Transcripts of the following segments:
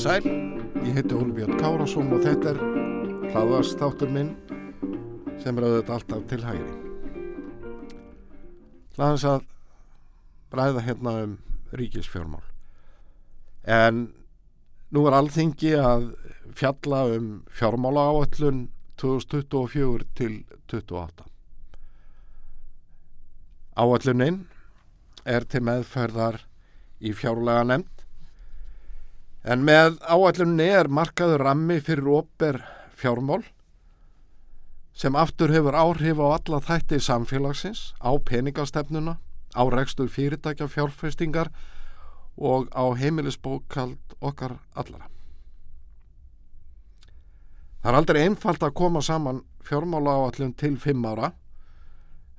sæl, ég heiti Óli Björn Kárasson og þetta er hlaðast þáttur minn sem er auðvitað alltaf til hægri. Hlaðast að bræða hérna um ríkisfjármál. En nú er alþingi að fjalla um fjármála áallun 2024 til 2028. Áalluninn er til meðferðar í fjárlega nefnd en með áallunni er markaður rammi fyrir óper fjármál sem aftur hefur áhrif á alla þætti samfélagsins, á peningastefnuna, á rekstur fyrirtækja fjárfestingar og á heimilisbókald okkar allara. Það er aldrei einfalt að koma saman fjármála áallun til fimm ára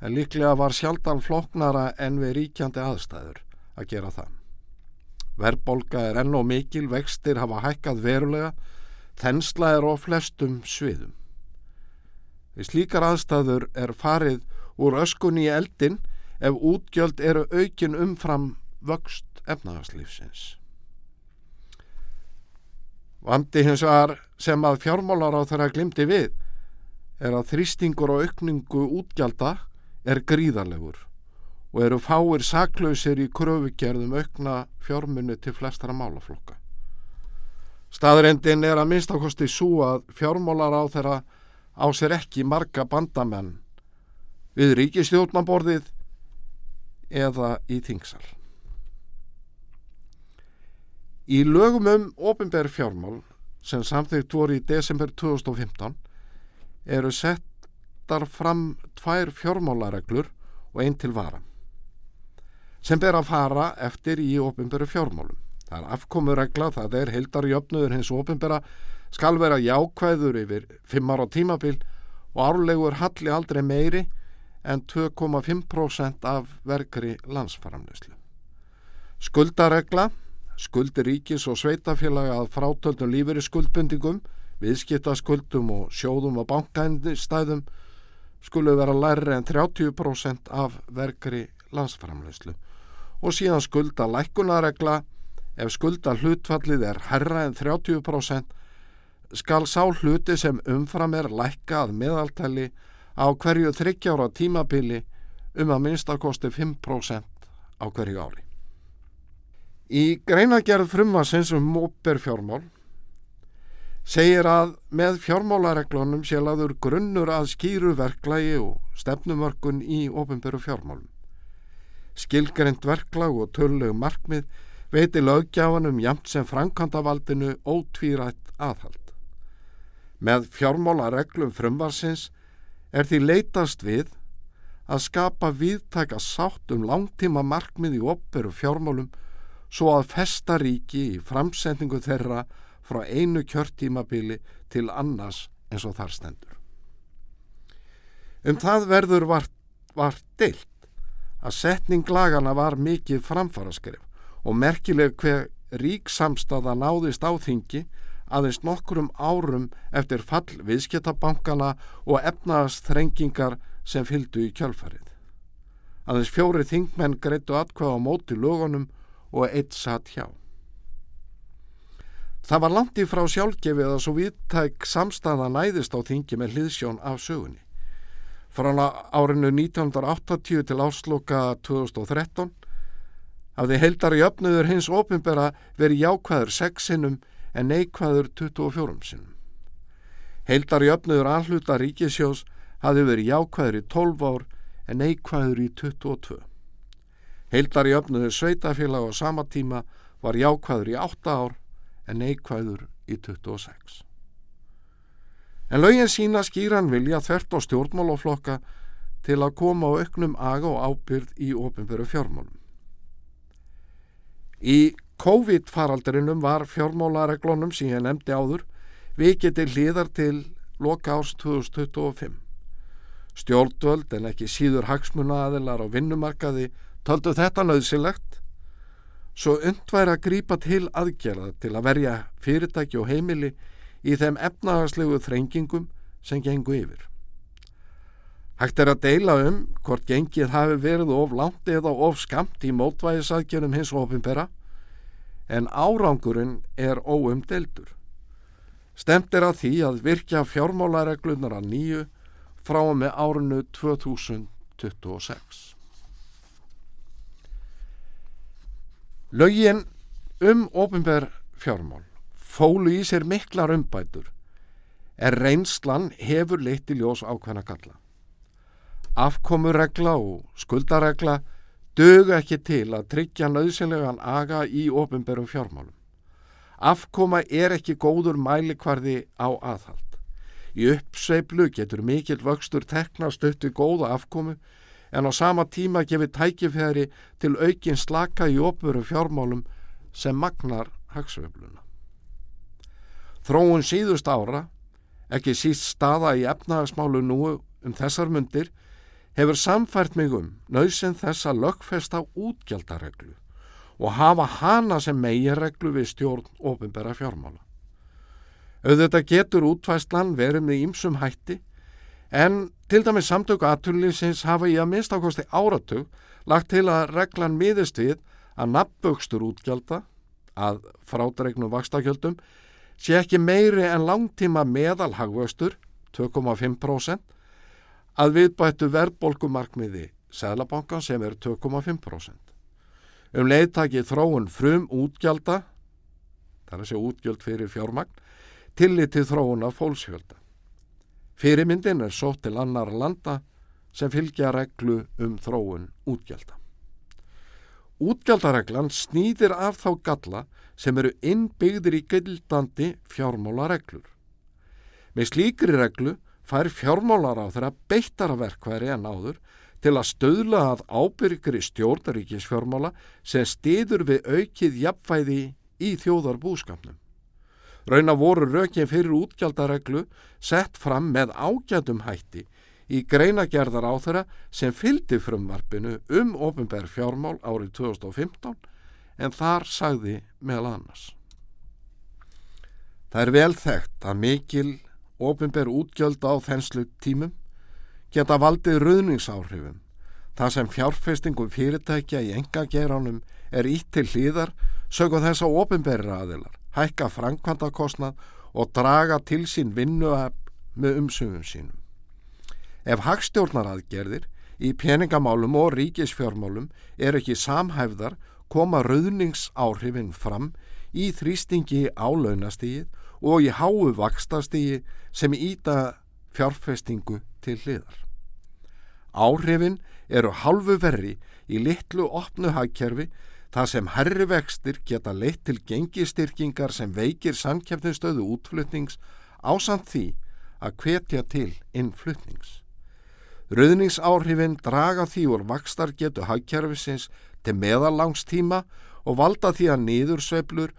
en líklega var sjaldan floknara en við ríkjandi aðstæður að gera það. Verbolga er enn og mikil, vextir hafa hækkað verulega, þensla er á flestum sviðum. Við slíkar aðstæður er farið úr öskunni í eldin ef útgjöld eru aukin umfram vöxt efnahagslífsins. Vandi hins var sem að fjármálar á þeirra glimti við er að þrýstingur og aukningu útgjalda er gríðarlegur og eru fáir saklausir í kröfugerðum aukna fjármunni til flestara málaflokka. Staðrendin er að minnstakosti svo að fjármálar á þeirra á sér ekki marga bandamenn við ríkistjórnaborðið eða í þingsal. Í lögum um ofinbær fjármál sem samþygt voru í desember 2015 eru settar fram tvær fjármálareglur og einn til vara sem ber að fara eftir í ofinbæru fjármálum. Það er afkomuregla, það er heildarjöfnuður hins ofinbæra skal vera jákvæður yfir 5 ára tímabil og árlegur halli aldrei meiri en 2,5% af verkri landsfaramnuslu. Skuldaregla, skuldir ríkis og sveitafélaga að frátöldum lífeyri skuldbundingum, viðskiptaskuldum og sjóðum og bankændistæðum skulu vera læri en 30% af verkri landsfaramnuslu og síðan skulda lækkunaregla ef skulda hlutfallið er herra en 30% skal sá hluti sem umfram er lækka að meðaltali á hverju þryggjára tímabili um að minnstakosti 5% á hverju ári. Í greinagerð frumvarsins um móper fjármál segir að með fjármálareglunum sé laður grunnur að skýru verklagi og stefnumörkun í ofinberu fjármálum. Skilgrend verklag og töllegu markmið veiti löggjáfanum jamt sem frankantavaldinu ótvírætt aðhald. Með fjármálareglum frumvarsins er því leitast við að skapa viðtæka sátt um langtíma markmið í opperu fjármálum svo að festa ríki í framsendingu þeirra frá einu kjörtímabili til annars eins og þar stendur. Um það verður vart, vart deilt að setning lagana var mikið framfaraskrif og merkileg hver rík samstaða náðist á þingi aðeins nokkrum árum eftir fall viðskiptabankana og efnaðast þrengingar sem fyldu í kjálfarið. Aðeins fjóri þingmenn greittu atkvæða á móti lögunum og eitt satt hjá. Það var langt í frá sjálfgefið að svo viðtæk samstaða næðist á þingi með hliðsjón af sögunni. Frá árinu 1980 til ásloka 2013 hafði heldar í öfnuður hins ofinbera verið jákvæður sexinum en neikvæður 24 sinum. Heildar í öfnuður anhluta ríkisjós hafði verið jákvæður í 12 ár en neikvæður í 22. Heildar í öfnuður sveitafélag á sama tíma var jákvæður í 8 ár en neikvæður í 26. En lögin sína skýran vilja þvert á stjórnmálaflokka til að koma á auknum aga og ábyrð í ofinveru fjármálum. Í COVID-faraldrinum var fjármálareglunum sem ég nefndi áður vikið til hlýðar til loka árs 2025. Stjórnvöld en ekki síður hagsmunaaðilar á vinnumarkaði töldu þetta nöðsilegt svo undværi að grípa til aðgerða til að verja fyrirtæki og heimili í þeim efnahagslegu þrengingum sem gengu yfir. Hægt er að deila um hvort gengið hafi verið of langt eða of skamt í mótvægisaðgerðum hins ofinbera en árangurinn er óumdeldur. Stemt er að því að virkja fjármálareglunar að nýju frá og með árinu 2026. Lögin um ofinber fjármál fólu í sér miklar umbætur er reynslan hefur leitt í ljós ákveðna galla. Afkomuregla og skuldaregla dögu ekki til að tryggja nöðsynlegan aga í ofinberum fjármálum. Afkoma er ekki góður mælikvarði á aðhald. Í uppseiplu getur mikill vöxtur teknast upp til góða afkomu en á sama tíma gefið tækifæri til aukin slaka í opveru fjármálum sem magnar hagsveifluna. Þróun síðust ára, ekki síst staða í efnahagsmálu nú um þessar myndir, hefur samfært mig um nöysinn þess að lögfesta útgjaldareglu og hafa hana sem meginreglu við stjórn ofinbæra fjármála. Auðvitað getur útvæslan verið með ímsum hætti en til dæmis samtöku aðtunlýsins hafa ég að minnst ákosti áratug lagt til að reglan miðist við að nafnbögstur útgjalda að frádregnum vakstakjöldum sé ekki meiri en langtíma meðalhagvöxtur 2,5% að viðbættu verðbolgumarkmiði Sælabankan sem er 2,5%. Um leiðtaki þróun frum útgjalda, þar að sé útgjöld fyrir fjármagn, tillitið þróun af fólksfjölda. Fyrirmyndin er sótt til annar landa sem fylgja reglu um þróun útgjalda. Útgjaldareglan snýðir af þá galla sem eru innbyggðir í gildandi fjármálareglur. Með slíkri reglu fær fjármálar á þeirra beittara verkværi en áður til að stöðla að ábyrgri stjórnaríkisfjármála sem stiður við aukið jafnvæði í þjóðarbúskapnum. Rauna voru rökin fyrir útgjaldareglu sett fram með ágætum hætti í greinagerðar á þeirra sem fyldi frumvarpinu um ofinbær fjármál árið 2015 en þar sagði meðal annars. Það er vel þekkt að mikil ofinbær útgjöld á þenslu tímum geta valdið ruðningsáhrifum þar sem fjárfestingum fyrirtækja í engageranum er ítt til hlýðar sögum þess að ofinbæri aðilar, hækka framkvæmdakostnað og draga til sín vinnuab með umsöfum sínum. Ef hagstjórnaraðgerðir í peningamálum og ríkisfjármálum er ekki samhæfðar koma ruðningsáhrifin fram í þrýstingi á launastígið og í háu vakstastígi sem íta fjárfestingu til hliðar. Áhrifin eru halvu verri í litlu opnu hagkerfi þar sem herri vextir geta leitt til gengistyrkingar sem veikir samkjöfninstöðu útflutnings ásamt því að hvetja til innflutnings. Rauðningsáhrifin draga því úr vakstar getu hagkerfisins til meðallangstíma og valda því að niðursveiflur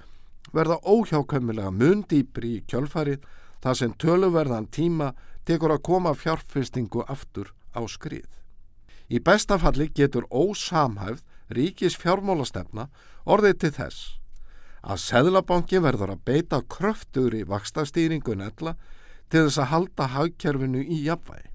verða óhjákömmilega mundýpri í kjölfarið þar sem töluverðan tíma tekur að koma fjárfestingu aftur á skrið. Í bestafalli getur ósamhæfð ríkis fjármálastefna orðið til þess að Seðlabanki verður að beita kröftur í vakstastýringu netla til þess að halda hagkerfinu í jafnvægi.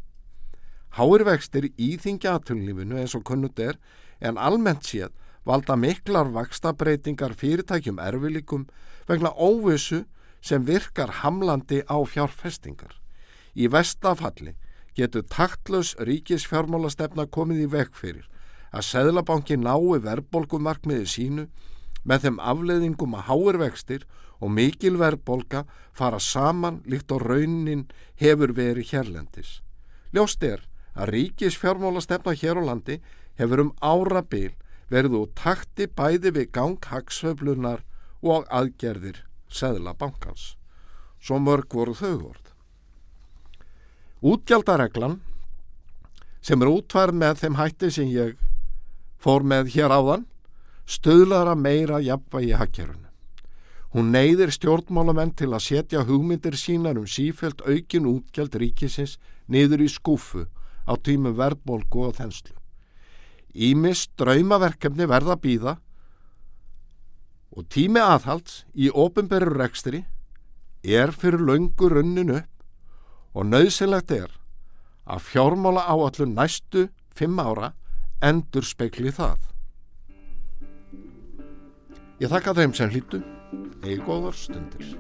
Háir vextir íþingja aðtunlífinu eins og kunnut er en almennt séð valda miklar vakstabreitingar fyrirtækjum erfilikum vegna óvissu sem virkar hamlandi á fjárfestingar. Í vestafalli getur taktlös ríkisfjármálastefna komið í vekk fyrir að Seðlabanki nái verðbolgumarkmiði sínu með þeim afleðingum að háir vextir og mikil verðbolga fara saman líkt á raunin hefur verið hérlendis. Ljóst er að ríkisfjármálastefna hér á landi hefur um ára bil verið úr takti bæði við ganghagsvöflunar og aðgerðir Seðlabankans. Svo mörg voru þau vort. Útgjaldareglan sem er útfærð með þeim hætti sem ég fór með hér áðan stöðlar að meira jafnvægi hakkerunu. Hún neyðir stjórnmálamenn til að setja hugmyndir sínar um sífælt aukin útgjald ríkisins niður í skúfu á tímu verðbólgu og þenslu. Ímis draumaverkefni verða býða og tími aðhalds í ofinberur rekstri er fyrir löngu runnin upp og nöðsilegt er að fjármála áallun næstu fimm ára endur spekli það. Ég þakka þeim sem hlýtu, eigi góðar stundir.